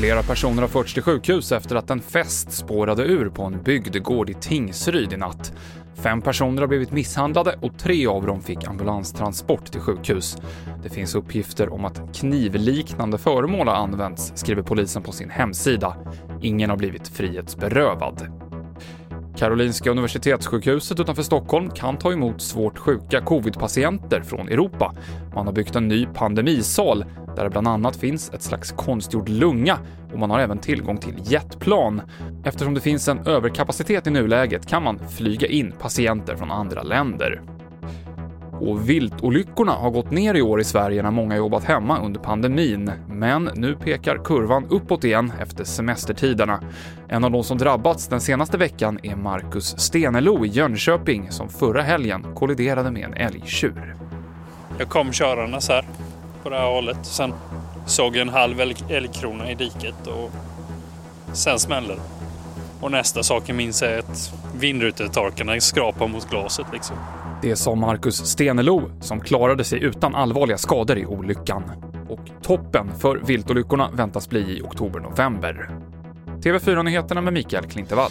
Flera personer har förts till sjukhus efter att en fest spårade ur på en bygdegård i Tingsryd i natt. Fem personer har blivit misshandlade och tre av dem fick ambulanstransport till sjukhus. Det finns uppgifter om att knivliknande föremål har använts, skriver polisen på sin hemsida. Ingen har blivit frihetsberövad. Karolinska Universitetssjukhuset utanför Stockholm kan ta emot svårt sjuka covidpatienter från Europa. Man har byggt en ny pandemisal där det bland annat finns ett slags konstgjord lunga och man har även tillgång till jetplan. Eftersom det finns en överkapacitet i nuläget kan man flyga in patienter från andra länder. Och viltolyckorna har gått ner i år i Sverige när många jobbat hemma under pandemin, men nu pekar kurvan uppåt igen efter semestertiderna. En av de som drabbats den senaste veckan är Marcus Stenelo i Jönköping som förra helgen kolliderade med en älgtjur. Jag kom körandes här på det här hållet. Sen såg jag en halv älgkrona i diket och sen smällde det. Och nästa sak jag minns är att vindrutetorkarna skrapar mot glaset liksom. Det sa Marcus Stenelo, som klarade sig utan allvarliga skador i olyckan. Och toppen för viltolyckorna väntas bli i oktober-november. TV4-nyheterna med Mikael Klintevall.